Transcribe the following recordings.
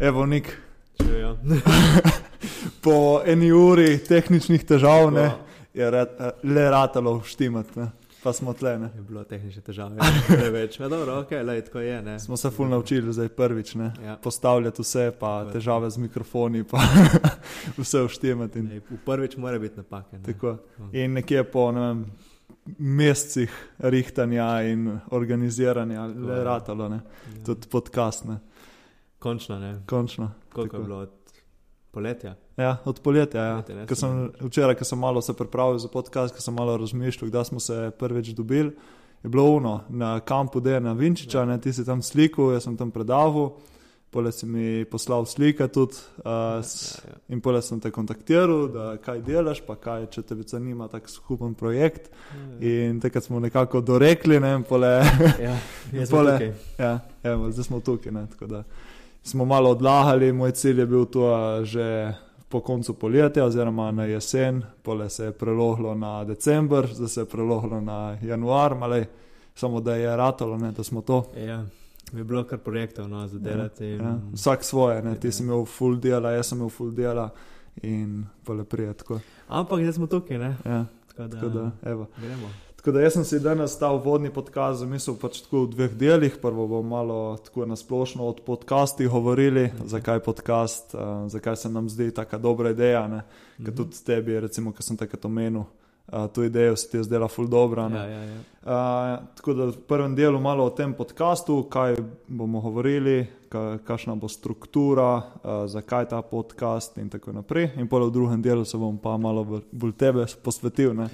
Evo, nik. Če, ja. Po eni uri tehničnih težav ne, je re, le ratalo štimati, ne. pa smo tle. Ne. Je bilo tehnične težave, ja, preveč. Ja, dobro, ok, lej, tako je. Ne. Smo se ful naučili zdaj prvič, ne. Ja. postavljati vse, pa težave z mikrofoni, pa vse vštimati. in Lej, v prvič mora biti napake. Ne. Tako. Mm. In nekje po ne vem, mesecih rihtanja in organiziranja, Tako le ratalo, ne. Ja. tudi podcast, ne. Končno, ne. končno. Koliko Tako. je bilo od poletja? Ja, od poletja. Ja. Poletje, ne, sem- včeraj, ko sem malo se pripravil za podcast, ko sem malo razmišljal, kdaj smo se prvič dobili, je bilo uno na kampu Dejana Vinčiča, Ja. ne, ti si tam slikal, jaz sem tam predaval, pole si mi poslal slike tudi uh, s, ja, ja. in pole sem te kontaktiral, da kaj delaš, pa kaj, če te zanima tak skupen projekt. Ja, In takrat smo nekako dorekli, ne, pole, ja, Pole- tukaj. ja, evo, zdaj smo tukaj, ne, tako da smo malo odlagali, moj cilj je bil to že po koncu poletja oziroma na jesen, pole se je prelohlo na december, zdaj se je prelohlo na januar, malej, samo da je ratalo, ne, da smo to. Ja, je bilo kar projektov no, za delati. in- Ja, vsak svoje, ne, ti Ja. si imel full dela, jaz sem imel full dela in pole prije tako. Ampak zdaj smo tukaj, ne? Ja, Tako da, tako da, evo. gremo. Tako da jaz sem si danes ta vodni podcast zamislil pač tako v dveh delih. Prvo bomo malo tako nasplošno od podcastih govorili, Mhm. zakaj podcast, uh, zakaj se nam zdi taka dobra ideja. Ne? Ker Mhm. tudi tebi, recimo, ki sem takrat omenil, uh, to idejo se ti je zdela ful dobra. ne. Ja, ja, ja. Uh, tako da v prvem delu malo o tem podkastu, kaj bomo govorili, kakšna bo struktura, uh, zakaj ta podcast in tako naprej. In pol v drugem delu se bom pa malo bolj- bolj tebe posvetil.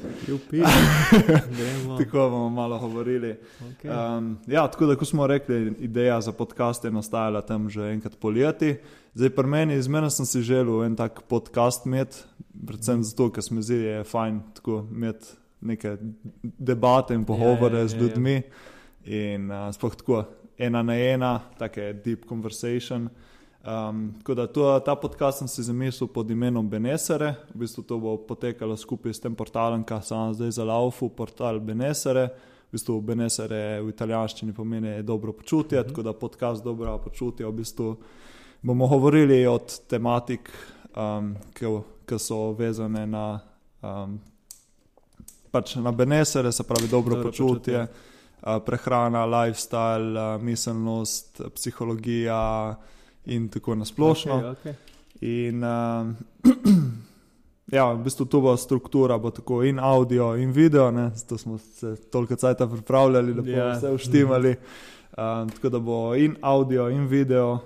Tako bomo malo govorili. Okay. Um, ja, tako da, ko smo rekli, ideja za podcast je nastajala tam že enkrat poleti. Zdaj, pri meni, izmena sem si želel en tak podcast imeti, predvsem zato, ker se mi zdi, da je fajn tako imeti neke debate in pogovore Ja, ja, z ja, ljudmi. In uh, sploh tako ena na ena, take deep conversation. Um, tako da to, ta podcast sem si zamislil pod imenom Benesere, v bistvu to bo potekalo skupaj s tem portalom, ki sem zdaj za laufu, portal Benesere. V bistvu Benesere v italijanščini pomeni dobro počutje, Mhm. tako da podcast dobro počutje. V bistvu bomo govorili od tematik, um, ki, ki so vezane na, um, pač na Benesere, se pravi dobro, Dobro dobro počutje. počutje. A, prehrana, lifestyle, a, miselnost, psihologija in tako nasplošno. Okay, okay. In um, ja, v bistvu to bo struktura, bo tako in audio, in video, ne? zato smo se toliko časa pripravljali, da bomo ja. vse vštimali. Um, tako da bo in audio, in video, uh,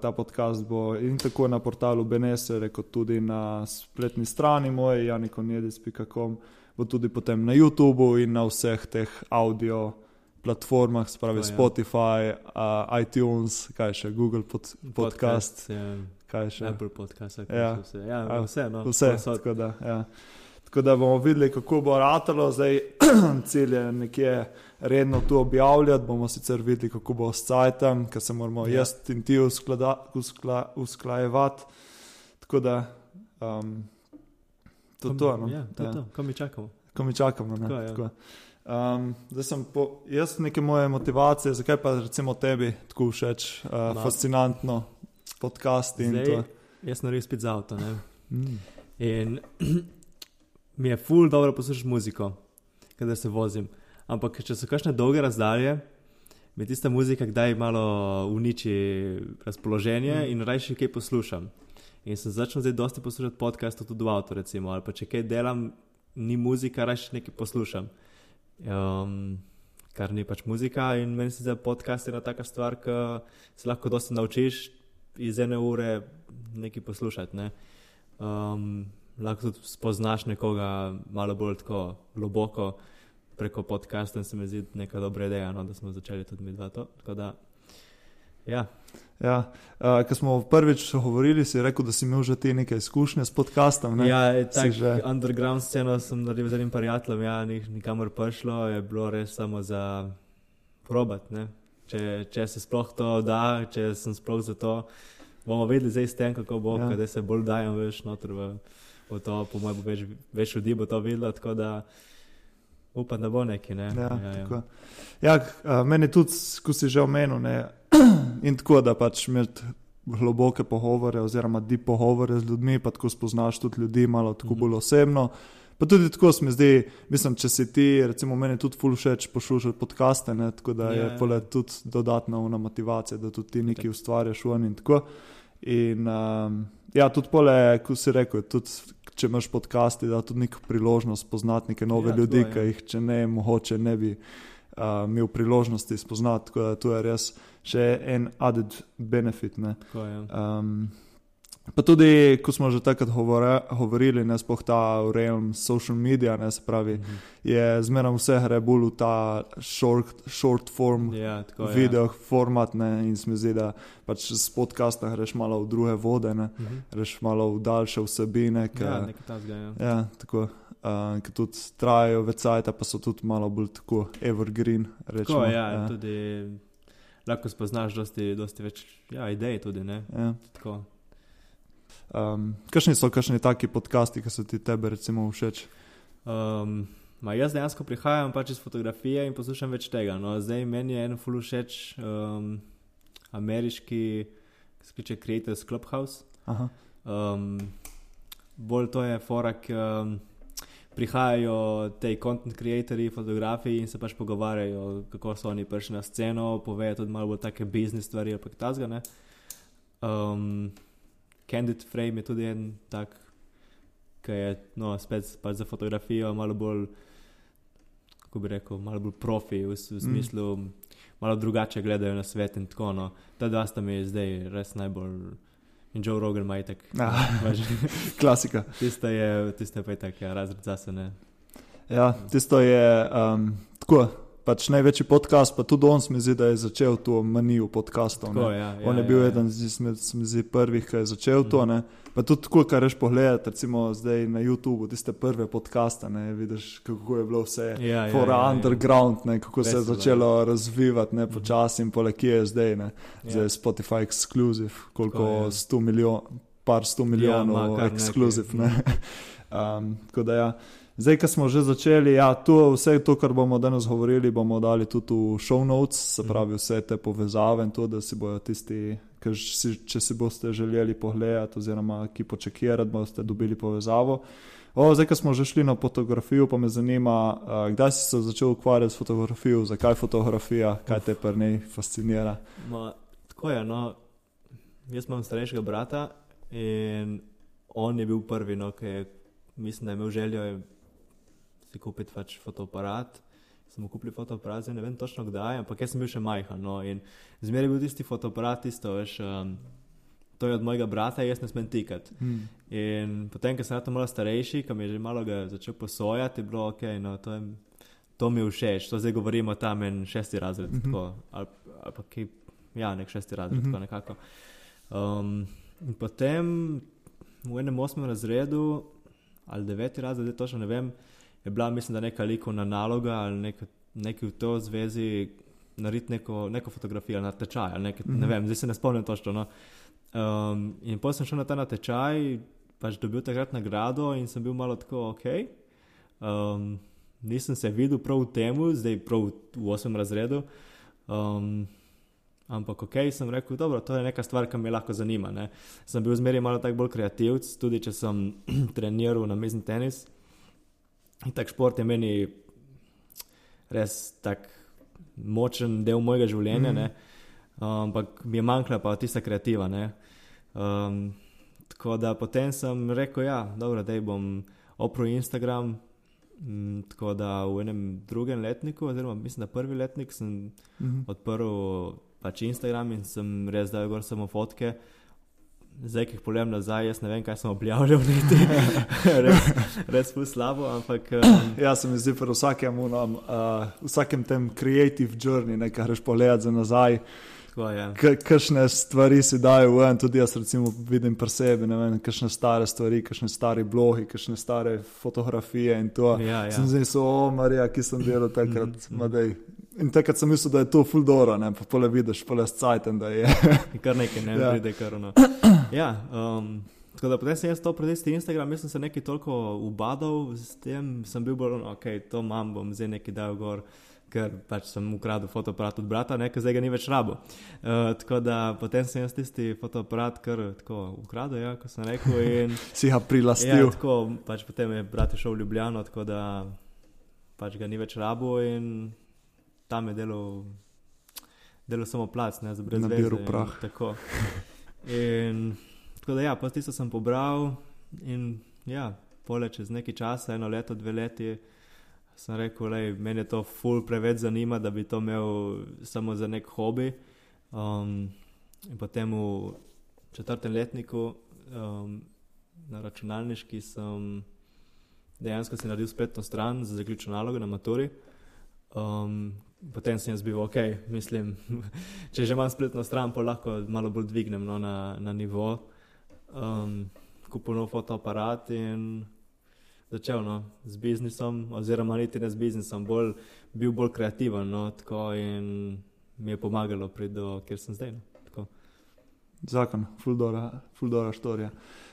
ta podcast bo in tako na portalu Benesere, kot tudi na spletni strani moje, janikonjedis.com, bo tudi potem na YouTubu in na vseh teh audio platformah, spravi ja. Spotify, uh, iTunes, kaj še, Google pod, podcast, ja, kaj še. Apple podcast, Ja. ja. vse. Ja, A, vse, no, Vse, povsod. tako da, ja. tako da bomo videli, kako bo ratalo. Zdaj, cilj je nekje redno tu objavljati, bomo sicer videli, kako bo s Cajtom, ker se moramo Ja. ja. jaz in ti usklada, uskla, usklajevati. Tako da, um, to je to. No? Ja, to, ja. to. Ko mi čakamo. Ko mi čakamo. Ne? Tako, ja. Tako. Um, zdaj sem po, jaz neke moje motivacije, zakaj pa recimo tebi tako všeč, uh, Ma- fascinantno podcast in Zdaj, to. jaz sem naredil spet za avto. Mm. In mi je ful dobro poslušati muziko, kadar se vozim. Ampak če so kakšne dolge razdalje, mi tista muzika kdaj malo uniči razpoloženje Mm. in rajši kaj poslušam. In sem začel zdaj dosti poslušati podcastov tudi v avtu, recimo, ali pa če kaj delam, ni muzika, rajši nekaj poslušam. Um, kar ni pač muzika in meni se zdi, da podcast je ena taka stvar, ki se lahko dosti naučiš iz ene ure nekaj poslušati. Ne? Um, lahko tudi spoznaš nekoga malo bolj tako globoko preko podcasta in se mi zdi neka dobra ideja, no, da smo začeli tudi mi dva to. Da, ja, Ja, uh, ko smo prvič govorili, si rekel, da si imel že ti nekaj izkušnje s podcastom. Ne? ja tako že- underground sceno sem naredil z enim prijateljem, ja, ni nikamor prišlo, je bilo res samo za probat, ne. Če, če se sploh to da, če sem sploh za to, bomo vedeli zdaj s tem, kako bo, Ja. da se bolj dajem več noter v, v to, po mojem več, več ljudi bo to videlo, tako da upam, da bo neki, ne. Ja, ja, ja. ja, ja, meni tudi, ko si že omenil, ne, in tako da pač imeti globoke pogovore, oziroma deep pogovore z ljudmi, pa tako spoznaš tudi ljudi, malo tako bolj osebno. Pa tudi tako se mi zdi, mislim, če si ti, recimo, meni tudi ful všeč poslušati podcaste, ne, tako da Ja, je ja. pole tudi dodatna una motivacija, da tudi ti nekaj ustvarjaš ven in tako. In um, ja, tudi pole, ko si rekel, tudi če imaš podcasti, da tudi neko priložnost spoznati neke nove Ja, ja, ljudi, je. ki jih, če ne, mogoče ne bi uh, imel priložnosti spoznati. Tako da to je res še en added benefit. Ne. Tako je. Um, pa tudi, ko smo že takrat govorili, ne spoh ta realm social media, ne se pravi, Mhm. je zmeraj vse gre bolj v ta short, short form Ja, tako video format ne, in se mi zdi, da pač s podcasta greš malo v druge vode, ne, Mhm. greš malo v daljše vsebine. Ka, Ja, nekaj tasga, ja. ja, tako. Uh, ki tudi trajajo vecajta, pa so tudi malo bolj tako evergreen. Rečemo, Tako, ja, ja. tudi lahko spoznaš dosti, dosti več ja, idej tudi, ne? ja. Tako. Um, kakšni so kakšni taki podcasti, ki so ti tebe recimo všeč? Um, ma jaz dejansko prihajam pač iz fotografije in poslušam več tega. No, zdaj meni je en full všeč um, ameriški, ki se kliče Creators Clubhouse. Aha. Um, bolj to je forak. Um, Prihajajo te content creatorji, fotografi in se pač pogovarjajo, kako so oni prišli na sceno, povejo tudi malo bolj take biznis stvari ali kaj takega. Um, Candid Frame je tudi en tak, ki je no, spet pač za fotografijo malo bolj, kako bi rekel, malo bolj profi, v, v Mm. smislu, mm. malo drugače gledajo na svet in tako. No. Ta dva sta mi zdaj res najbolj. In Joe Rogan ima itak. Ah. Klasika. Tista je, tista je pa itak ja, razred zase. Ne. Ja, tisto je um, tako. Pač največji podcast, pa tudi on se mi zdi, da je začel to manijo podcastov. Tako, ja, ja, On je bil ja, eden izmed prvih, ki je začel to. Ne. Pa tudi tako, kar reš pogledati, recimo zdaj na YouTubu, tiste prve podcaste, ne, vidiš, kako je bilo vse. Ja, ja, For ja, ja. underground, ne, kako se je je, začelo razvijati, ne počasi in pole, kje je zdaj, ne, Ja. zdaj je Spotify exclusive, koliko Tako je. sto milijonov, par sto milijonov Ja. Ne. Um, tako da ja. Zdaj, ko smo že začeli, ja, to, vse to, kar bomo danes govorili, bomo dali tudi v show notes, se Mhm. pravi vse te povezave in to, da si bojo tisti, si, če si boste želeli pogledati oziroma ki počekirati, boste dobili povezavo. O, zdaj, ko smo že šli na fotografijo, pa me zanima, uh, kdaj si se začel ukvarjati s fotografijo, zakaj fotografija, kaj te pri njej fascinira. Ma, tako je. No, jaz imam starejšega brata in on je bil prvi, no, ki je, mislim, da je imel željo si kupiti pač fotoaparat. Sem mu kupil fotoaparat, zdaj ne vem točno kdaj, ampak jaz sem bil še majhen. No, in zmeraj je bil tisti fotoaparat, tisto, veš, um, to je od mojega brata, jaz ne smem tikati. Hmm. In potem, ko sem bil malo starejši, ko mi je že malo začel posojati, je bilo ok, no, to, je, to mi je všeč. To zdaj govorimo tam en šesti razred, mm. -hmm. tako, ali, ali pa kaj, ja, nek šesti razred, mm. -hmm. tako nekako. Um, in potem v enem osmem razredu ali deveti razred, točno ne vem, je bila, mislim, da neka likovna naloga ali nek, nekaj v to zvezi. Narediti neko, neko fotografijo na tečaj, ali nekaj, mm -hmm. ne Mhm. vem, zdaj se ne spomnim točno. No. Um, in potem sem šel na ta natečaj, pač dobil takrat nagrado in sem bil malo tako ok. Um, nisem se videl prav v tem, zdaj prav v osmem razredu. Um, ampak ok, sem rekel, dobro, to je neka stvar, ki me lahko zanima. Ne. Sem bil zmeraj malo tak bolj kreativc, tudi če sem treniral na mizni tenis. In tak šport je meni res tak močen del mojega življenja. Mm. Ampak mi je manjkala pa tista kreativa. ne. Um, tako da potem sem rekel, ja, dobro, da bom oprl Instagram. Mm, tako da v enem drugem letniku, oziroma mislim, da prvi letnik, sem Mhm. odprl pač Instagram in sem res dal gor samo fotke. Zdaj, ki jih pogledam nazaj, jaz ne vem, kaj sem objavljal, niti res, res ful slabo, ampak um, Ja, se mi zdi, pri vsakem, unom, uh, vsakem tem creative journey, nekaj greš pogledati za nazaj, tako je. K- kakšne stvari si dajo ven, tudi jaz recimo vidim pri sebi, ne vem, kakšne stare stvari, kakšne stare blogi, kakšne stare fotografije in to. Ja, ja. Sem zdaj so, o, Marija, ki sem delal takrat, Mhm, mm, mm. In takrat sem mislil, da je to fuldoro, ne pa pole vidiš, pole scajten, da je. Kar nekaj ne Ja. ja. pride, kar ono. Ja, um, tako da potem sem jaz to predisti Instagram, jaz sem se nekaj toliko ubadal s tem, sem bil bolj, ok, to imam, bom zdaj nekaj dal gor. ker pač sem ukradel fotoaparat od brata, nekaj zdaj ga ni več rabo. Uh, tako da potem sem jaz tisti fotoaparat kar tako ukradel, ja, kot sem rekel. In, si ga prilastil. Ja, tako, pač potem je brat šel v Ljubljano, tako da pač ga ni več rabo in tam je delal, delal samo plac, ne za brez Nabiru prah. Tako. In, tako da ja, pa tisto sem pobral in ja, pole čez nekaj časa, eno leto, dve leti sem rekel, da me je to ful preveč zanima, da bi to imel samo za nek hobi. Um, in potem v četrtem letniku um, na računalniški sem dejansko si naredil spletno stran za zaključno nalogo na maturi. Um, potem sem jaz bil ok, mislim, če že imam spletno stran, pa lahko malo bolj dvignem no, na, na nivo. Um, nov fotoaparat in začel no, z biznisom, oziroma niti ne z biznisom, bolj, bil bolj kreativen. No, tako, in mi je pomagalo priti do kjer sem zdaj. No, Zakon, fuldora, fuldora štorija.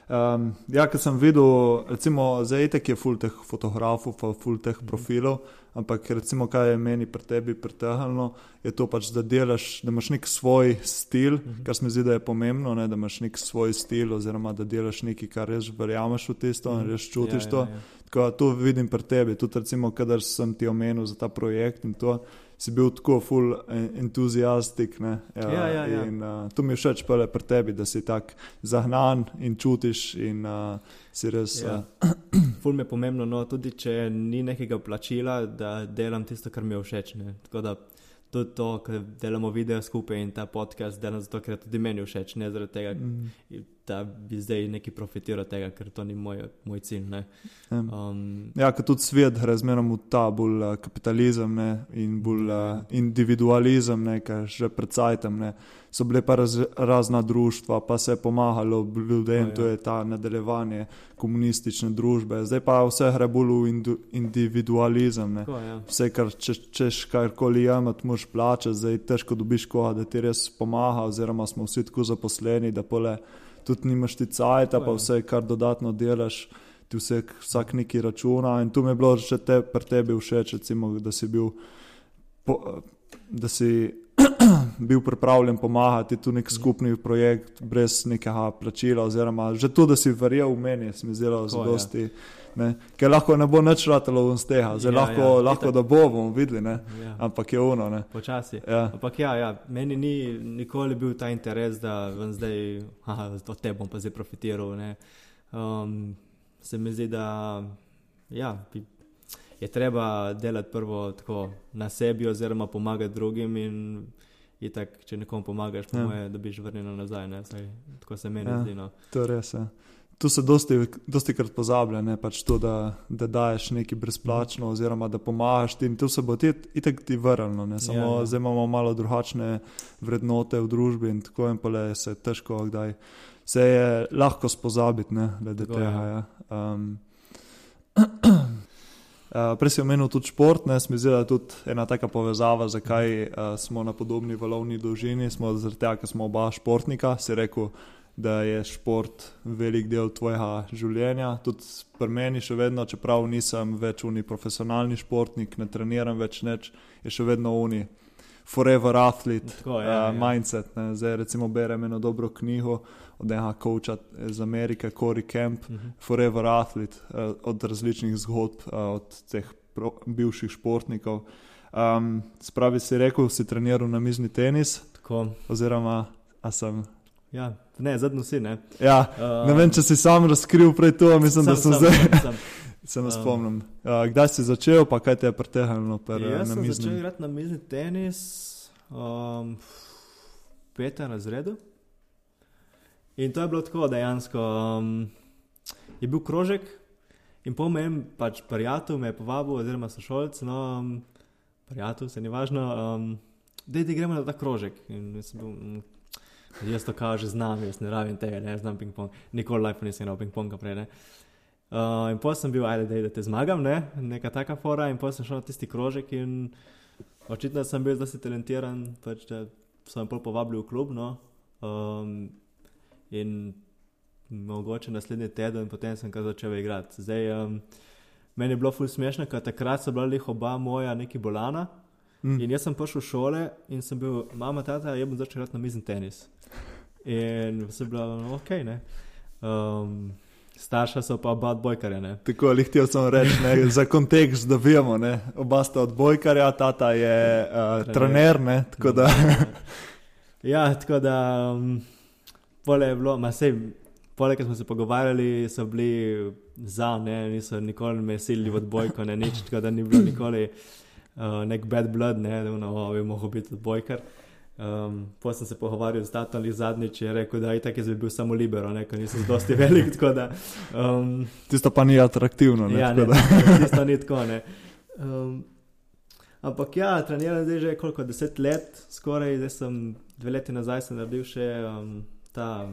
Um, ja, ker sem videl, recimo, za etek je full teh fotografov, pa full teh profilov, ampak recimo, kaj je meni pri tebi pritehnilo, je to pač, da delaš, da imaš nek svoj stil, uh -huh. kar se mi zdi, da je pomembno, ne, da imaš nek svoj stil, oziroma da delaš nekaj, kar res verjameš v tisto uh -huh. in res čutiš ja, to. Ja, ja. Tako, to vidim pri tebi, tudi recimo, kadar sem ti omenil za ta projekt in to si bil tako full entuzijastik. Ja, ja, ja, ja. In uh, to mi je všeč pri tebi, da si tako zahnan in čutiš in uh, si res. Ja. Uh, ful mi je pomembno, no, tudi če ni nekega plačila, da delam tisto, kar mi je všeč. Ne. Tako da tudi to, da delamo video skupaj in ta podcast, delam zato, ker tudi meni všeč, ne zaradi tega, mm. Da bi zdaj neki profitiral od tega, ker to ni moj, moj cilj. Um, ja, ker tudi svet razmeroma v ta bolj uh, kapitalizem ne, in bolj uh, individualizem, ne, kar že predcajtam. So bile pa raz, razna društva, pa se je pomagalo ljudem, oh, ja. to je ta nadaljevanje komunistične družbe. Zdaj pa vse gre bolj v individualizem. Oh, ja. Vse, kar če, češ karkoli imeti, moš plačati, zdaj težko dobiš koga, da ti res pomaga, oziroma smo vsi tako zaposleni, da pole tudi nimaš ti cajt, pa vse, kar dodatno delaš, ti vse, vsak neki računa. In tu mi je bilo že te, pri tebi všeč, recimo, da si bil. Po, da si bil pripravljen pomagati tu nek skupni projekt brez nekega plačila, oziroma že to, da si verjel v meni, se mi zdelo zelo dosti. Ne, ker lahko ne bo nič ratalo v steha, zdaj ja, lahko, ja, lahko da bo, bomo videli, ja. ampak je ono. Ne. Počasi. Ja. Ampak ja, ja, meni ni nikoli bil ta interes, da zdaj, aha, od tebe bom pa zdaj profitiral. Um, se mi zdi, da ja, je treba delati prvo tako na sebi, oziroma pomagati drugim. Itak, če nekomu pomagaš, ja. je, bi že vrnil nazaj. Saj, tako se meni ja, zdi. No. To je res. Ja. Tu se dosti, dosti krat pozablja, ne, pač to, da, da daješ nekaj brezplačno, oziroma da pomagaš ti in to se bo ti itek ti vrnilo. Samo ja, ja. zdaj imamo malo drugačne vrednote v družbi in tako in pole se težko, kdaj se je lahko spozabiti, glede tega. Ja. Um, Uh, prej si omenil tudi šport, ne smem zdaj tudi ena taka povezava, zakaj uh, smo na podobni valovni dolžini. Smo zaradi tega, ker smo oba športnika. Si rekel, da je šport velik del tvojega življenja. Tudi pri meni še vedno, čeprav nisem več uni profesionalni športnik, ne treniram več neč, je še vedno uni. Forever athlete, Tako, ja, uh, ja. mindset. Ne. Zdaj, recimo, berem eno dobro knjigo od enega koča iz Amerike, Corey Kemp, uh mhm. -huh. Forever Athlete, uh, od različnih zgodb, uh, od teh pro, bivših športnikov. Um, spravi si rekel, si treniral na mizni tenis. Tako. Oziroma, a sem. Ja, ne, zadnji si ne. Ja, ne vem, če si sam razkril prej to, mislim, sem, da sem, sem zdaj. Se ne spomnim. Uh, kdaj si začel, pa kaj te je pretehnilo? Jaz sem začel igrati na mizni tenis um, v petem razredu. In to je bilo tako, dejansko um, je bil krožek in po meni, pač prijatelj me je povabil, oziroma sošolc, no, um, prijatelj, se ni važno, um, da gremo na ta krožek. In jaz, bil, um, jaz to kaže, znam, jaz ne rabim tega, ne znam ping-pong, nikoli life nisem imel ping-ponga prej. Ne. Uh, in potem sem bil, ajde, dej, da te zmagam, ne? neka taka fora, in potem sem šel na tisti krožek. Očitno sem bil zelo talentiran, pač, da sem pol povabil v klub. No? Um, in mogoče naslednji teden, potem sem kar začel igrati. Zdaj, um, meni je bilo ful smešno, ker takrat so bila oba moja neki bolana Mm. In jaz sem prišel v šole in sem bil, mama, tata, jaz bom začel igrati na mizni tenis. In sem bil, no, ok, ne. Um, starša so pa oba odbojkarja. Tako ali htio sem reči, ne, za kontekst, da vemo, ne, oba sta odbojkarja, tata je uh, trener, ne, tako da. ja, tako da, um, pole je bilo, ma sej, pole, ki smo se pogovarjali, so bili za, ne, niso nikoli me silili v odbojko, ne, nič, tako da ni bilo nikoli uh, nek bad blood, ne, da no, bi mogel biti odbojkar. Um, Potem sem se pogovarjal z Tatom ali zadnjič, je rekel, da tako, da je bil samo libero, ne, ker nisem dosti velik. Da, um, tisto pa ni atraktivno. Ne, ja, ne, tisto ni tako. Um, ampak ja, treniram zdaj že koliko deset let, skoraj, zdaj sem dve leti nazaj sem naredil še um, ta,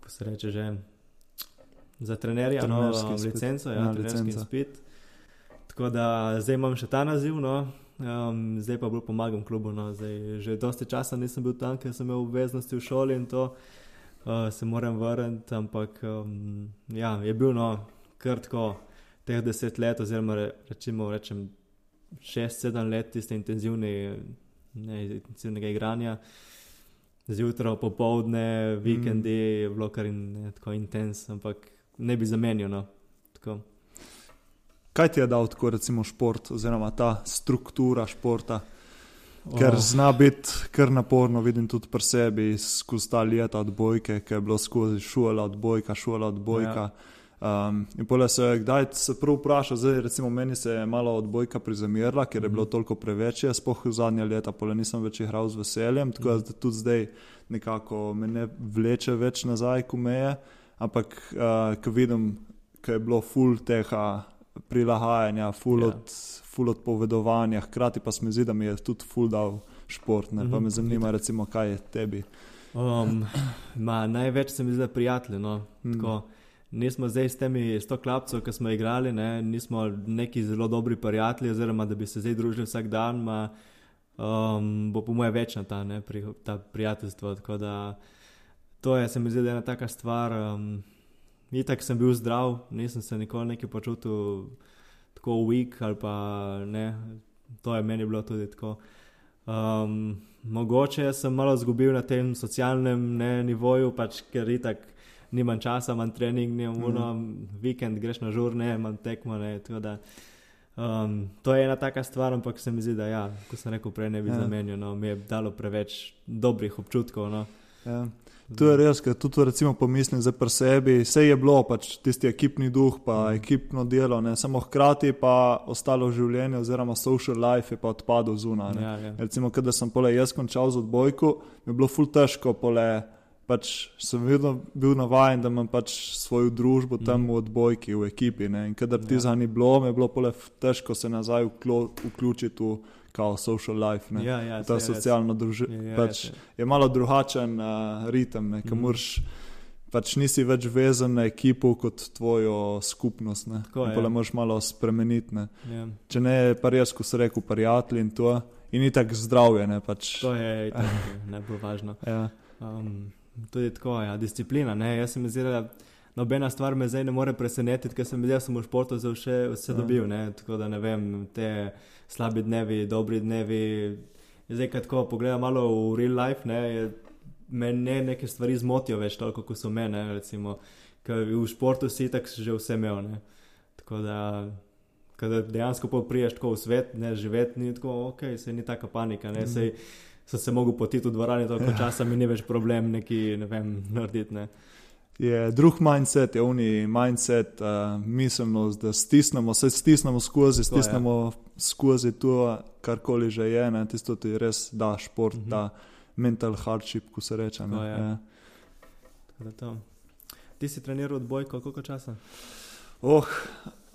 kako se reče že, za trenerja, no, licenco, ja, ja trenerski spit. Tako da zdaj imam še ta naziv, no, um, zdaj pa bolj pomagam klubu. No. Zdaj, že dosti časa nisem bil tam, ker sem imel obveznosti v šoli in to uh, se moram vrniti. Ampak um, ja, je bil no, krtko teh deset let, oziroma re, rečemo, rečem šest, sedem let tiste intenzivne, ne, intenzivnega igranja. Zjutraj, popovdne, vikendi mm. je bilo kar in, tako intenzivno, ampak ne bi zamenjal. No. Kaj ti je dal tako, recimo, šport, oziroma ta struktura športa? Ker oh. zna biti kar naporno, vidim tudi pri sebi, skozi ta leta odbojke, ki je bilo skozi šola odbojka, šola odbojka. Ja. Um, in pole se je, kdaj se prav vprašal, zdaj recimo meni se je malo odbojka prizamirala, ker je bilo mhm. toliko preveč, jaz spoh zadnja leta, pole nisem več igral z veseljem, tako da tudi zdaj nekako me ne vleče več nazaj, ko me je, ampak uh, ko vidim, ko je bilo full teha prilagajanja, full, ja. od, full odpovedovanja, hkrati pa se mi zdi, da mi je tudi full dal šport. Ne? Pa me mhm. zanima, recimo, kaj je tebi. Um, ma, največ se mi zdi, prijatelji. No? Mm. Nismo zdaj s temi sto klapcev, ki smo igrali, ne? nismo neki zelo dobri prijatelji, oziroma da bi se zdaj družili vsak dan. Ma, um, bo po mojem večna ta, pri, ta prijateljstvo. To je, se mi zdi, ena taka stvar. Um, Itak sem bil zdrav, nisem se nikoli nekaj počutil tako weak ali pa ne. To je meni bilo tudi tako. Um, mogoče sem malo izgubil na tem socialnem ne, nivoju, pač, ker itak nimam časa, imam trening, nimam mm. uno, vikend greš na žur, ne, imam tekmo. Ne, da, um, to je ena taka stvar, ampak se mi zdi, da ja, kot sem rekel prej, ne bi ja. zamenjal, no, mi je dalo preveč dobrih občutkov. No. Ja. To je res, ker tudi recimo pomislim za pri sebi, vse je bilo pač tisti ekipni duh, pa mm. ekipno delo, ne? samo hkrati pa ostalo življenje oziroma social life je pa odpadlo zunaj. Ja, ja. Recimo, kada sem pole jaz končal z odbojko, mi je bilo ful težko pole. Pač sem vedno bil navaden, da imam pač svojo družbo tam mm. v odbojki, v ekipi. Ne? In kadar ja. za ni bilo, mi je bilo težko se nazaj vključiti v kao social life, ja, ja, ta socialno družina. Ja, ja, pač je malo drugačen uh, ritem, ne, mm. morš, pač nisi več vezan na ekipo kot tvojo skupnost. Ne, Tako, ja. moraš malo spremeniti. Ne. Ja. Če ne, pa res, ko si rekel, prijatelji in to. In ni tako zdravje. Ne, pač. To je najbolj važno. ja. um, tudi tako, ja, disciplina. Ne. Jaz sem izdelal nobena stvar me zdaj ne more presenetiti, ker sem videl, da sem v športu vse, vse ja. dobil. Ne? Tako da ne vem, te slabi dnevi, dobri dnevi. Zdaj, ko tako pogledam malo v real life, ne, me ne neke stvari zmotijo več toliko, kot so mene. Recimo, v športu si tako že vse imel. Ne? Tako da. Kada dejansko priješ tako v svet, ne živeti, ni tako, ok, se ni taka panika. Ne, mm. sej, sem se mogel potiti v dvorani, toliko ja. časa mi ni več problem neki, ne vem, narediti. Ne je drug mindset, je oni mindset, uh, miselnost, da stisnemo, se stisnemo skozi, stisnemo skozi to, karkoli že je, ne, tisto ti res da šport, mm -hmm. da mental hardship, ko se reče. Ne, je. Je. Ti si treniral odboj, koliko časa? Oh,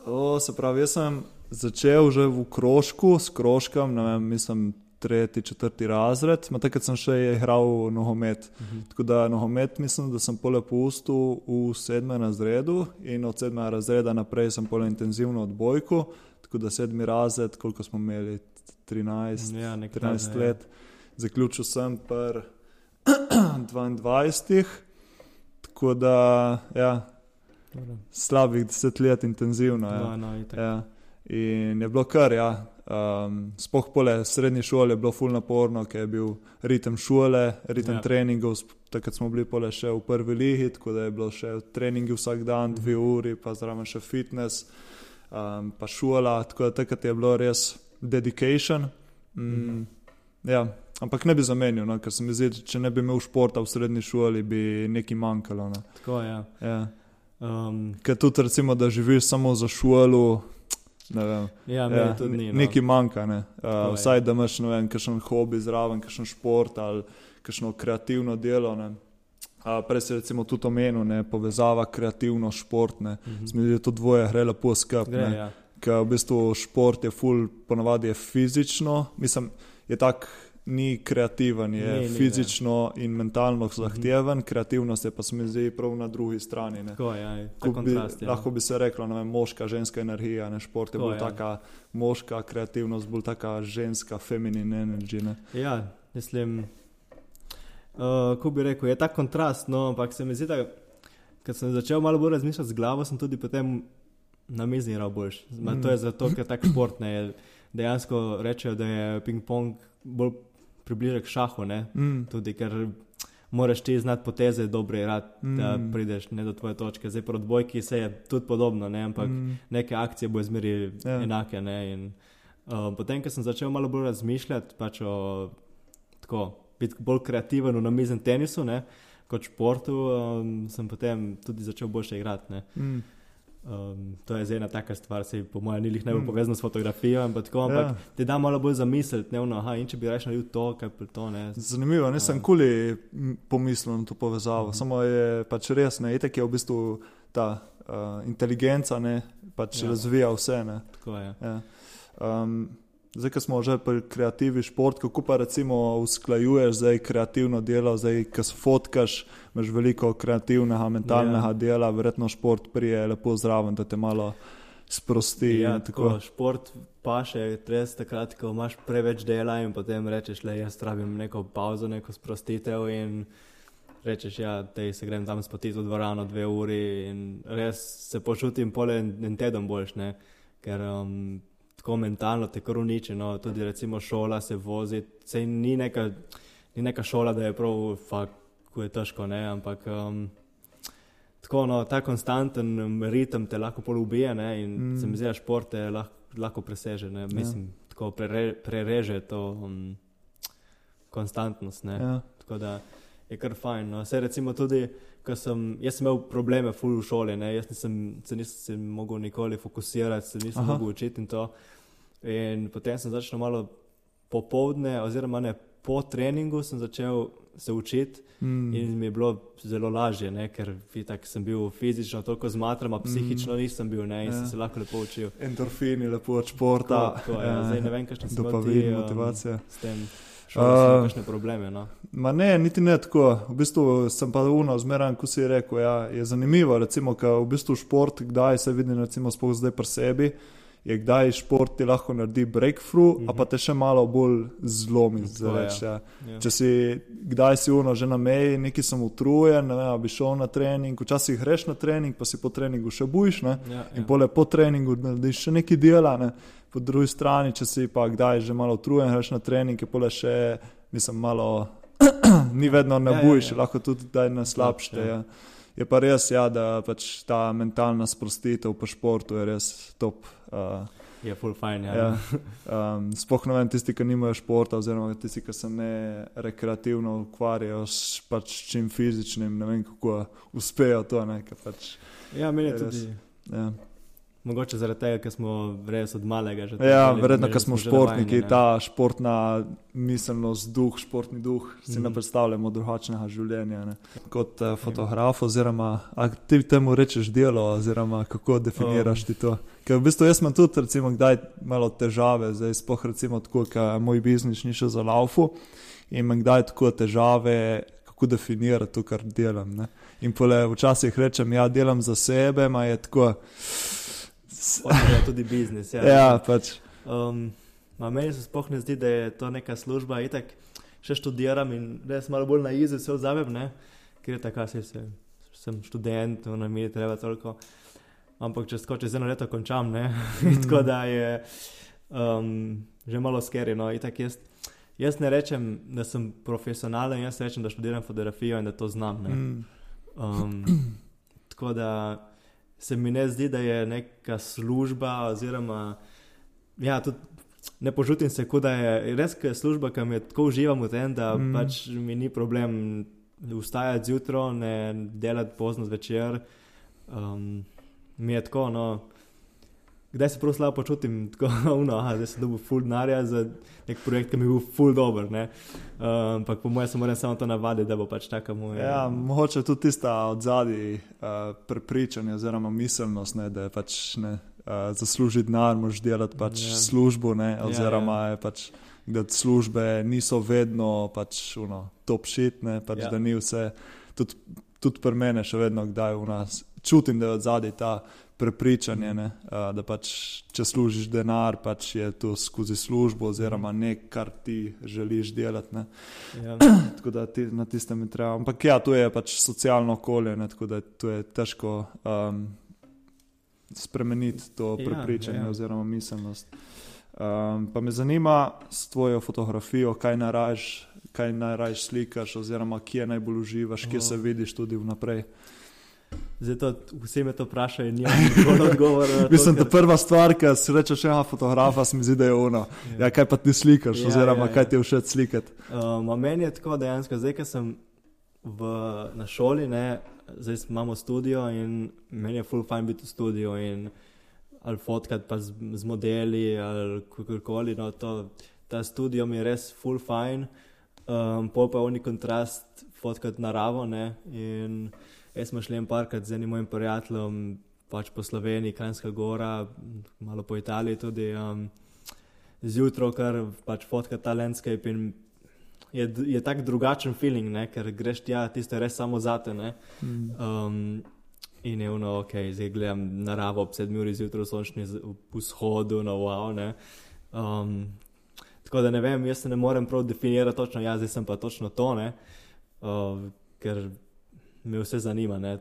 oh, se pravi, jaz sem začel že v krožku, s krožkom, ne vem, mislim tretji, četrti razred, takrat sem še igral nogomet. Uh mhm. -huh. Tako da nogomet mislim, da sem pole pustil v sedmem razredu in od sedmega razreda naprej sem pole intenzivno odbojko. Tako da sedmi razred, koliko smo imeli, 13, ja, 13 ja. let, ja. zaključil sem pr 22. Tako da, ja, slabih deset let intenzivno. Ja. No, no, ja. In je bilo kar, ja Um, Spoh pole srednje šole je bilo ful naporno, ker je bil ritem šole, ritem Ja. ja. treningov. Takrat smo bili pole še v prvi ligi, tako da je bilo še treningi vsak dan, dve uri, pa zraven še fitness, um, pa šola. Tako da takrat je bilo res dedication. Mm, ja. Ampak ne bi zamenil, no, ker se mi zdi, če ne bi imel športa v srednji šoli, bi nekaj manjkalo. No. Tako je. Ja. Ja. Um, Ker tudi, recimo, da živiš samo za šolo. Ne vem, ja, ja, ni. No. nekaj manjka. Ne. Tako Uh, je. vsaj da imaš ne vem, kakšen hobi zraven, kakšen šport ali kakšno kreativno delo. Ne. Uh, prej si recimo tudi omenil, ne, povezava kreativno športne. Mhm. Zmi se, da to dvoje gre lepo skupaj. ja. Ker v bistvu šport je ful, ponavadi je fizično, mislim, je tak. Ni kreativen, je Ni, ni, ne. fizično in mentalno zahteven, kreativnost je pa se mi zdi prav na drugi strani. Ne. Tako. Ja. Ta Bi, kontrast, ja. lahko bi se reklo, je moška, ženska energija, ne šport je Tako bolj je. taka moška, kreativnost bolj taka ženska, feminine energije. Ne? Ja, mislim, uh, ko bi rekel, je ta kontrast, no, ampak se mi zdi, da ko sem začel malo bolj razmišljati z glavo, sem tudi potem na mizi igral boljš. Mm. To je zato, ker tak šport ne je. Dejansko rečejo, da je ping-pong bolj približek šahu, ne? Mm. tudi ker moraš ti znati poteze dobre, da Mm. prideš ne, do tvoje točke. Zdaj, pri odbojki se je tudi podobno, ne? ampak Mm. neke akcije bo izmeri Ja. ja. enake. Ne? In, uh, potem, ko sem začel malo bolj razmišljati, pač o tako, biti bolj kreativen v namiznem tenisu, ne? kot športu, um, sem potem tudi začel boljše igrati. Mm. Um, to je zdaj ena taka stvar, se po mojem ni lih najbolj Mm. povezana s fotografijo, ampak, tako, ampak Ja. ti da malo bolj zamisliti, ne vno, aha, in če bi raje naredil to, kaj pa to ne. Zanimivo, nisem Ja. kuli pomislil na to povezavo, Mhm. samo je pač res, ne, itek je v bistvu ta uh, inteligenca, ne, pač ja. razvija vse. Ne. Tako je. Ja. Um, zdaj, ko smo že pri kreativi šport, kako pa recimo usklajuješ zdaj kreativno delo, zdaj, ko se fotkaš, imaš veliko kreativnega, mentalnega Ja. ja. dela, verjetno šport prije lepo zraven, da te malo sprosti. Ja, in tako, šport pa še res takrat, ko imaš preveč dela in potem rečeš, da jaz rabim neko pauzo, neko sprostitev in rečeš, ja, da se grem tam spotiti v dvorano dve uri in res se počutim pole en, en teden boljš, ne? ker um, tako mentalno te kar uniči, no, tudi recimo šola se vozi, sej ni neka, ni neka šola, da je prav, fakt, ko je težko, ne, ampak um, tako, no, ta konstanten um, ritem te lahko pol ubije ne, in Mm. se mi zdi, da šport te lahko, lahko preseže, ne, mislim, ja. tako prere, prereže to um, konstantnost, ne. Ja. Tako da je kar fajn. No. Sej recimo tudi, ko sem, jaz sem imel probleme ful v šoli, ne. jaz nisem, se nisem se mogel nikoli fokusirati, se nisem Aha. mogel učiti in to. In potem sem začel malo popovdne, oziroma ne, po treningu sem začel se učiti Mm. in mi je bilo zelo lažje, ne, ker tak sem bil fizično toliko zmatran, a psihično Mm. nisem bil ne, in ja. Ja. sem se lahko lepo učil. Endorfini, lepo od športa. Tako, tako, ja. Zdaj ne vem, kakšne so Dopamin, motivacija. s tem Uh, kakšne probleme. No. Ma ne, niti ne tako. V bistvu sem pa uno, zmeraj, ko si rekel, ja, je zanimivo, recimo, v bistvu šport, kdaj se vidi, recimo, spoh zdaj pri sebi, je kdaj šport ti lahko naredi breakthrough, mm -hmm. a pa te še malo bolj zlomi. Zdaj reč, ja. Ja. Če si kdaj si uno že na meji, neki sem utrujen, ne vem, bi šel na trening, včasih greš na trening, pa si po treningu še ne? Ja, In ja. pole po treningu narediš še nekaj dela, ne? po drugi strani, če si pa kdaj že malo utrujen, greš na trening, je pole še, mislim, malo, ni vedno ne Ja, ja, bojiš, ja. lahko tudi daj na slabše. Ja. Ja. Je pa res, ja, da pač ta mentalna sprostitev po športu je res top. Uh, Je full fajn. Ja. ja. um, Sploh ne vem, tisti, ki nimajo športa, oziroma tisti, ki se ne rekreativno ukvarjajo s pač čim fizičnim, ne vem kako uspejo to. Ne, pač, ja, meni je Je res. tudi. ja. Mogoče zaradi tega, ker smo res od malega že. Ja, tako verjetno, imeli ker smo športniki, ta športna miselnost, duh, športni duh, si Mhm. ne predstavljamo drugačnega življenja. Ne. Kot uh, fotograf, oziroma ti temu rečeš delo, oziroma kako definiraš ti to. Ker v bistvu jaz imam tudi, recimo, kdaj malo težave, zdaj spoh recimo tako, ker moj biznis ni še za laufu in imam kdaj tako težave, kako definirati to, kar delam. Ne. In pole včasih rečem, ja, delam za sebe, ma je tako. Je tudi biznis. Ja, Ja, pač. Um, meni se sploh ne zdi, da je to neka služba. Itak še študiram in res malo bolj na izi se vzamem, ne? ker je tako, se, se, sem študent, no mi je treba toliko. Ampak čez, ko čez eno leto končam, ne. Mhm. tako da je. um, že malo skeri. No, jaz, jaz ne rečem, da sem profesionalen, jaz rečem, da študiram fotografijo in da to znam. Mm. Um, tako da se mi ne zdi, da je neka služba, oziroma ja, tudi ne počutim se, da je res služba, ki mi tako uživam v tem, da mm. pač mi ni problem vstajati zjutraj, ne delati pozno zvečer. Um, mi je tako, no, kdaj se prav slabo počutim, tako no, da sem dobil full denarja za nek projekt, ki mi je bil full dober. Ampak um, po mojem se moram samo to navaditi, da bo pač tako moj. Ja, mogoče tudi tista od zadnji uh, prepričanja oziroma miselnost, ne, da je pač ne. Uh, Zaslužiti denar, mož delati pač ja. službo, ne, ja, oziroma ja, ja. Pač, da službe niso vedno pač, uno, top shit, ne, pač, ja. da ni vse. Tudi, tudi pri meni še vedno, kdaj v nas čutim, da je od zadaj ta prepričanje, ne, da pač, če služiš denar, pač je to skozi službo, oziroma nekaj, kar ti želiš delati. Ja. tako da ti, na tistem je treba. Ampak ja, to je pač socialno okolje, ne, tako da to je težko um, spremeniti to ja, prepričanje ja, oziroma miselnost. Um, pa me zanima s tvojo fotografijo, kaj narajš, kaj najraje slikaš, oziroma kje najbolj uživaš, kje oh. se vidiš tudi vnaprej. Zato vsi me to vprašajo, in nimam odgovora. Mislim, da prva stvar, ki se reče, če imaš fotografa, se mi zdi, da je ono. Ja. Ja, kaj pa ti slikaš, ja, oziroma ja, ja. kaj ti je všeč slikati? Um, meni je tako dejansko, zdaj, ker sem v, na šoli, ne, zdaj imamo studio in meni je full fajn biti v studiu in ali fotkati pa z, z modeli ali kakorkoli. No, to, ta studio mi je res full fajn, um, pol pa oni kontrast fotkati naravo. Ne, in, Jaz sem šel parkrat z enim mojim prijateljem, pač po Sloveniji, Kranjska gora, malo po Italiji tudi. Um, Zjutraj, kar pač fotka ta landscape in je, je tak drugačen feeling, ne? ker greš tja, tiste res samo zate. Mm. Um, in je ono, ok, zdaj gledam naravo ob sedmi uri zjutraj, sončni vzhodu, no wow. Um, tako da ne vem, jaz se ne morem prav definirati točno, jaz sem pa točno to, uh, ker me vse zanima.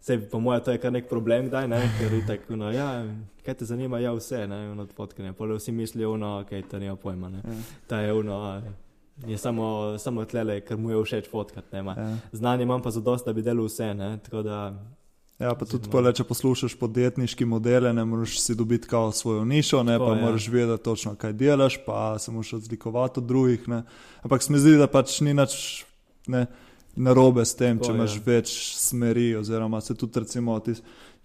Sej, po mojem, to je kar nek problem, da ne, ker je tako, no, ja, kaj te zanima, ja, vse, ne, ono odpotkane. Pole vsi mislijo, no, ok, to nima pojma, ne. Ja. Ta je ono, je samo, samo tlele, ker mu je všeč fotkati, ne, ja. znanje imam pa za dosta, da bi delal vse, ne, tako da. Ja, pa tudi, pole, če poslušaš podjetniški modele, ne moreš si dobiti kao svojo nišo, ne, tako, pa ja. moraš vedeti točno, kaj delaš, pa se moraš razlikovati od drugih, ne. Ampak se mi zdi, da pač ni nič, ne narobe s tem, Tako, če imaš je. več smeri. Oziroma, se tudi, recimo, tis,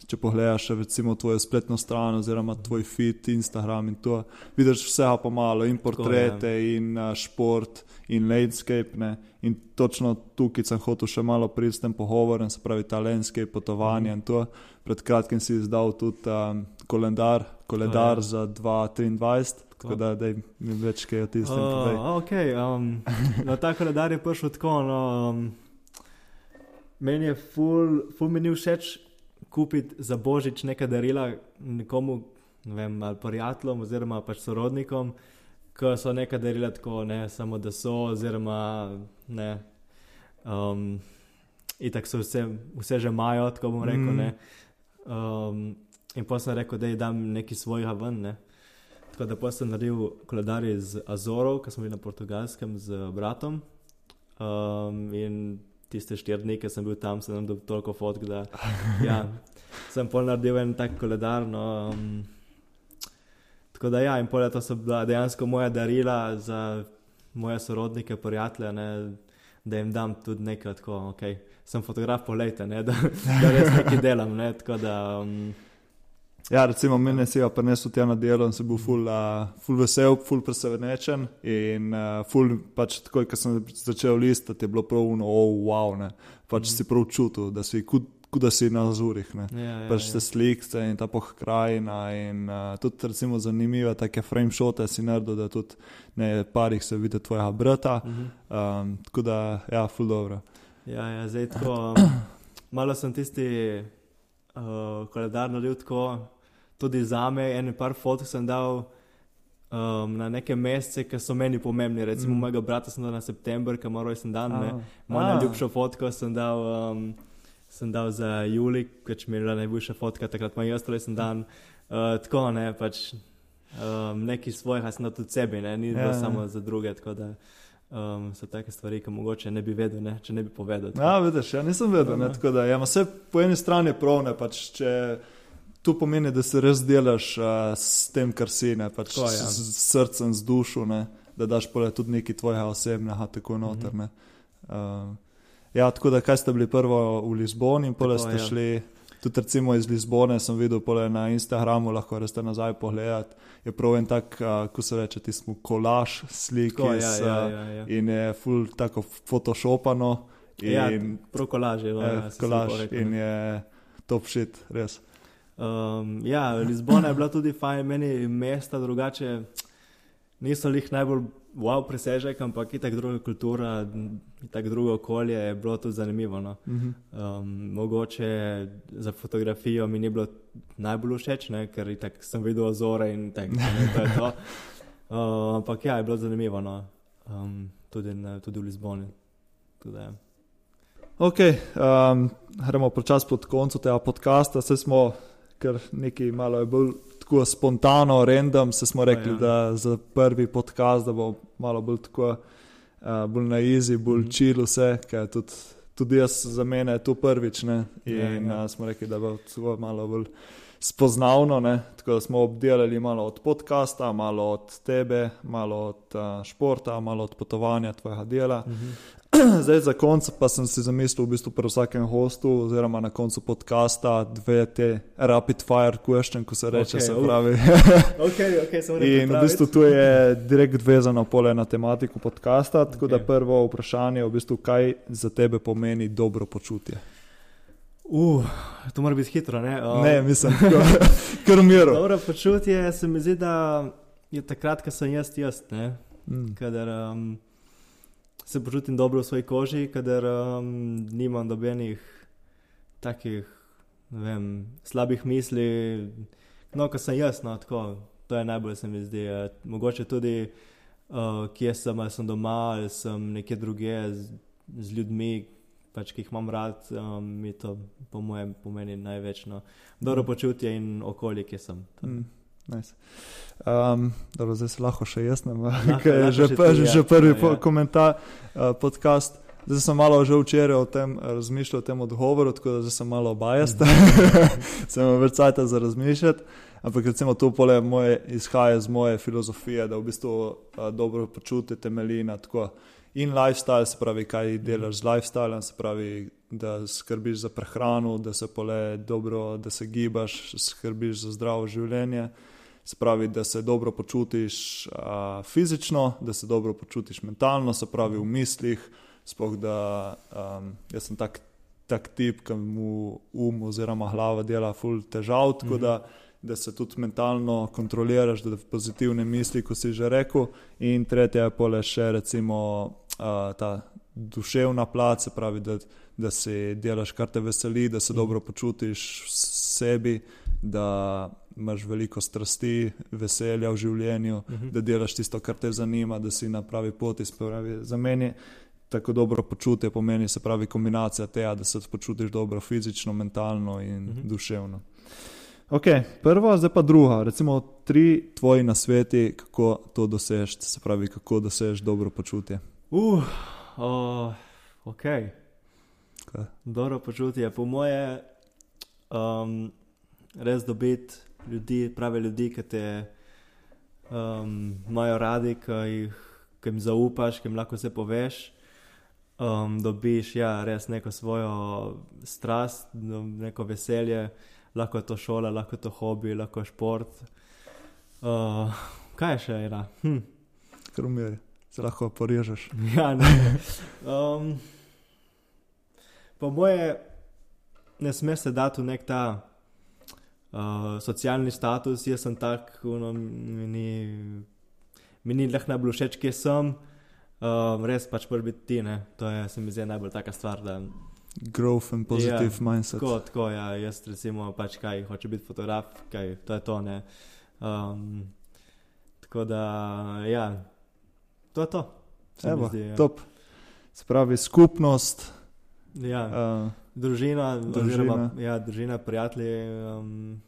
če pogledaš recimo, tvojo spletno stran, oziroma tvoj feed, Instagram in to, vidiš vse pa malo, in portrete, Tako, in uh, šport, in landscape. Ne? In točno tukaj sem hotel še malo priti s tem pogovorom, se pravi, ta landscape, potovanje mm. in to. Pred kratkim si izdal tudi um, koledar, koledar za 2023. Tako da, da mi več kaj o tistem. Uh, okay, um, no, ta koledar je prišel tako. No, um, meni je ful, ful mi ni všeč kupiti za božič nekaj darila nekomu, ne vem, ali prijateljem oziroma pač sorodnikom, ki so nekaj darila tako, ne samo da so, oziroma ne. Um, in tako so vse, vse že imajo, tako bom rekel. Mm. Um, in pa sem rekel, da je dam nekaj svojega ven. Ne. Tako da sem naredil koledar iz Azorov, ki smo bili na portugalskem z bratom. Um, in tiste štiri dni, ki sem bil tam, sem imel toliko fotk, da ja, sem pol naredil en tak koledar. No, um, tako da ja, in pol leta so bila dejansko moja darila za moje sorodnike, prijatelje, ne, da jim dam tudi nekaj tako, ok, sem fotograf, polejte, da, da res nekaj delam. Ne, tako da. Um, Ja, recimo, meni se je prenesel tja na delo in sem bil ful, uh, ful vesel, ful presenečen. In uh, ful, pač takoj, ko sem začel listati, je bilo prav uno, oh, wow, ne. Pač mm. si prav čutil, da si kot da si na zurih. Ja, ja, pač ja. te slike in ta pohkrajina. In uh, tudi, recimo, zanimivo, take frame shote si naredil, da tudi ne parih se vidi tvojega brata. Mm -hmm. um, tako da, ja, ful dobro. Ja, ja zdaj tako. Um, malo sem tisti uh, koledar naredil tako tudi za me, en par fotok sem dal um, na neke mesece, ki so meni pomembni. Recimo, mm. mojega brata sem dal na september, ki ima rojsten dan. Oh. Moja najljubša fotka sem dal. Um, Sem dal za Juli, ker mi je bila najboljša fotka, takrat ima jaz rojsten dan. Uh, tako ne, pač Um, nekaj svojega sem tudi sebi, ne? ni Ja, bilo ja. samo za druge. Tako da um, so take stvari, ki mogoče ne bi vedel, ne? če ne bi povedal. Ja, vidiš, ja nisem vedel. Ne, Aha. tako da, ja, ma vse po eni strani je prav, ne, pač, če to pomeni, da se res delaš uh, s tem, kar si, ne, pač, Tako, ja. s, s srcem, z dušo, ne, da daš pole tudi nekaj tvojega osebnega, tako noter. Mhm. Ne. Uh, ja, tako da, kaj ste bili prvo v Lizboni in pole Tako, ste ja. šli. Tudi recimo iz Lizbone sem videl pole na Instagramu, lahko reste nazaj pogledati. Je prav en tak, uh, ko se reče, ti smo kolaž slik Tako, iz, ja, ja, ja, ja. in je full tako photoshopano. Ja, In prav kolaž je. eh, Ja, si kolaž in je top shit, res. Um, ja, Lizbona je bila tudi fajn, meni mesta drugače niso jih najbolj wow presežek, ampak je tako druga kultura, tako drugo okolje je bilo tudi zanimivo. No. Mhm. Um, mogoče za fotografijo mi ni bilo najbolj všeč, ne, ker itak sem videl ozore in tako ne, to. Uh, ampak ja, je bilo zanimivo, no. um, tudi, na, tudi v Lizboni. Tudi, ja. Ok, um, gremo počasi pod koncu tega podcasta. Se smo, ker nekaj malo je bolj tako spontano, random, se smo rekli, ja. da za prvi podcast, da bo malo bolj tako, uh, bolj na easy, bolj Mhm. chill vse, ker tudi, tudi jaz za mene je to prvič, ne, in Ja, ja, ja. ja. Uh, smo rekli, da bo tako malo bolj spoznavno, ne, tako da smo obdelali malo od podcasta, malo od tebe, malo od uh, športa, malo od potovanja tvojega dela. Mhm. Zdaj, za konec pa sem si zamislil, v bistvu pri vsakem gostu, oziroma na koncu podcasta, dve te rapid fire question, ko se reče, Ok, okay, se pravi. Ok, ok, sem In v bistvu tu je direkt vezano pole na tematiko podcasta. Tako okay. da prvo vprašanje je, v bistvu, kaj za tebe pomeni dobro počutje. Uh, to mora biti hitro, ne? Um, Ne, mislim, kar umiro. Dobro počutje se mi zdi, da je takrat, ko sem jaz jaz, ne? Mm. Kadar um, se počutim dobro v svoji koži, kadar um, nimam dobenih takih, vem, slabih misli. No, ko sem jaz, no, tako, to je najbolj se mi zdi. eh, Mogoče tudi, uh, kje sem, ali sem doma, ali sem nekje druge z, z ljudmi, pač, ki jih imam rad, um, mi to, po mojem, pomeni največ. No. Dobro počutje in okolje, kje sem. To. Mm. Nice. Um, dobro, zdaj se lahko še jaz, ne ker je že, pa, ti, že, ja. že prvi Ja, po, ja. komentar, uh, podcast. Zdaj sem malo že včeraj o tem eh, razmišljal, o tem odgovoru, tako da sem malo bajast, sem imel več časa za razmišljati. Ampak recimo to pole moje, izhaja iz moje filozofije, da v bistvu uh, dobro počutje temelji na tako. In lifestyle, se pravi, kaj delaš z lifestylem, se pravi, da skrbiš za prehrano, da se pole dobro, da se gibaš, skrbiš za zdravo življenje. Se pravi, da se dobro počutiš uh, fizično, da se dobro počutiš mentalno, se pravi v mislih. Sploh da um, jaz sem tak, tak tip, ki mu um oziroma glava dela ful težav, tako Mhm. da, da se tudi mentalno kontroliraš, da pozitivne misli, kot si že rekel. In tretja je pole še recimo uh, ta duševna plat, se pravi, da, da si delaš, kar te veseli, da se Mhm. dobro počutiš v sebi, da imaš veliko strasti, veselja v življenju, Mhm. da delaš tisto, kar te zanima, da si na pravi poti. Pravi, za meni tako dobro počutje pomeni, se pravi, kombinacija tega, da se počutiš dobro fizično, mentalno in Mhm. mhm. duševno. Ok, prva, zdaj pa druga. Recimo tri tvoji nasveti, kako to dosežeš, se pravi, kako dosežeš dobro počutje. Uh, oh, ok. Kaj? Dobro počutje. Po moje, um, res dobiti ljudi, prave ljudi, ki te um, imajo radi, ki jih ki jim zaupaš, ki jim lahko vse poveš. Um, dobiš ja, res neko svojo strast, neko veselje, lahko je to šola, lahko je to hobi, lahko je šport. Uh, kaj je še ena? Hm. Kar umiri, se lahko porežeš. Ja, ne. Um, po moje, ne smeš se dati v nek ta uh, socialni status, jaz sem tak, no, mi mi ni leh najbolj všeč, kje sem. Um, res pač prvi biti ti, ne. To je, se mi zdi, najbolj taka stvar, da Growth and positive Ja, mindset. tako, tako, ja, jaz recimo pač kaj, hoče biti fotograf, kaj, to je to, ne. Um, tako da, ja, to je to. Evo, zdi, ja. top. Se pravi, skupnost. Ja. Uh, Družina, Družina. oziroma ja, družina, prijatelji, um,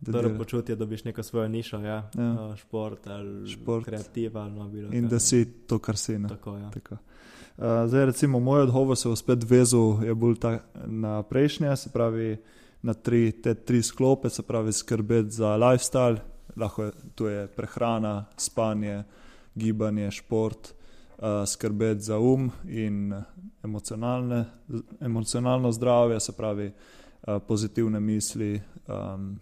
da Dobro delaš. počutje, da biš neko svojo nišo, ja. Ja. Uh, šport ali Šport. kreativa ali no, bilo In kaj. da si to, kar si. Ne? Tako, ja. Tako. Uh, zdaj, recimo, moj odgovor se je spet vezal je bolj ta, na prejšnje, se pravi na tri, te tri sklope, se pravi skrbeti za lifestyle, lahko je, je prehrana, spanje, gibanje, šport, skrbeti za um in emocionalne, emocionalno zdravje, se pravi uh, pozitivne misli, um,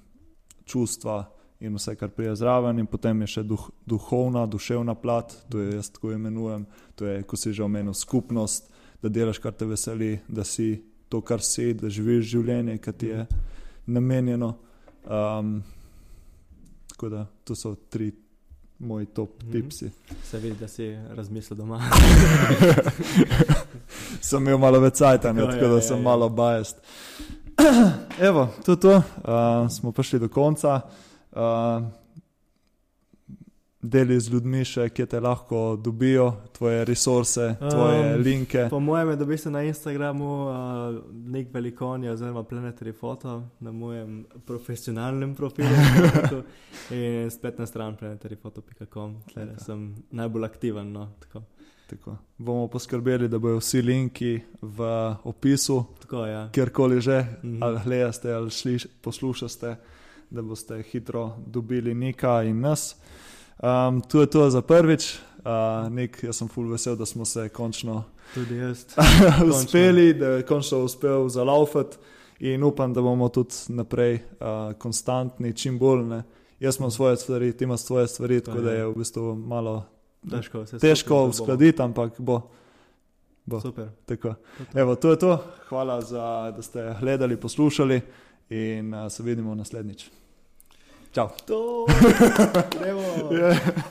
čustva in vse, kar prije zraven, in potem je še duh, duhovna, duševna plat, to je jaz tako imenujem, to je, ko si že omenil, skupnost, da delaš, kar te veseli, da si to, kar si, da živiš življenje, ki ti je namenjeno. Um, tako da to so tri moji top Mhm. tipsi. Se vidi, da si razmislil doma. sem imel malo več cajta, ne, Tako, tako ja, da ja, sem ja. malo bajest. Evo, to je to, uh, smo prišli do konca. Uh, Deli z ljudmi še, kje te lahko dobijo, tvoje resurse, tvoje Um, linke. Po mojem je dobil se na Instagramu uh, nek velikonja oziroma Planetary Photo na mojem profesionalnem profilu in spletna stran planetaryphoto.com, Tako. sem najbolj aktiven. No, tako. Tako. Bomo poskrbeli, da bodo vsi linki v opisu, tako ja. kjerkoli že, Mhm. ali gledate ali sliš, poslušate, da boste hitro dobili Nika in nas. Um, to je to za prvič. Uh, Nik, jaz sem full vesel, da smo se končno Tudi jaz. uspeli, da je končno uspel zalaufati in upam, da bomo tudi naprej uh, konstantni, čim bolj. Ne. Jaz imam svoje stvari, ti imaš svoje stvari, tako da je v bistvu malo Težko, težko uskladiti, ampak bo. bo. Super. Tako. Evo, to je to. Hvala, za, da ste gledali, poslušali in uh, se vidimo naslednjič. Čau. To, gremo. Yeah.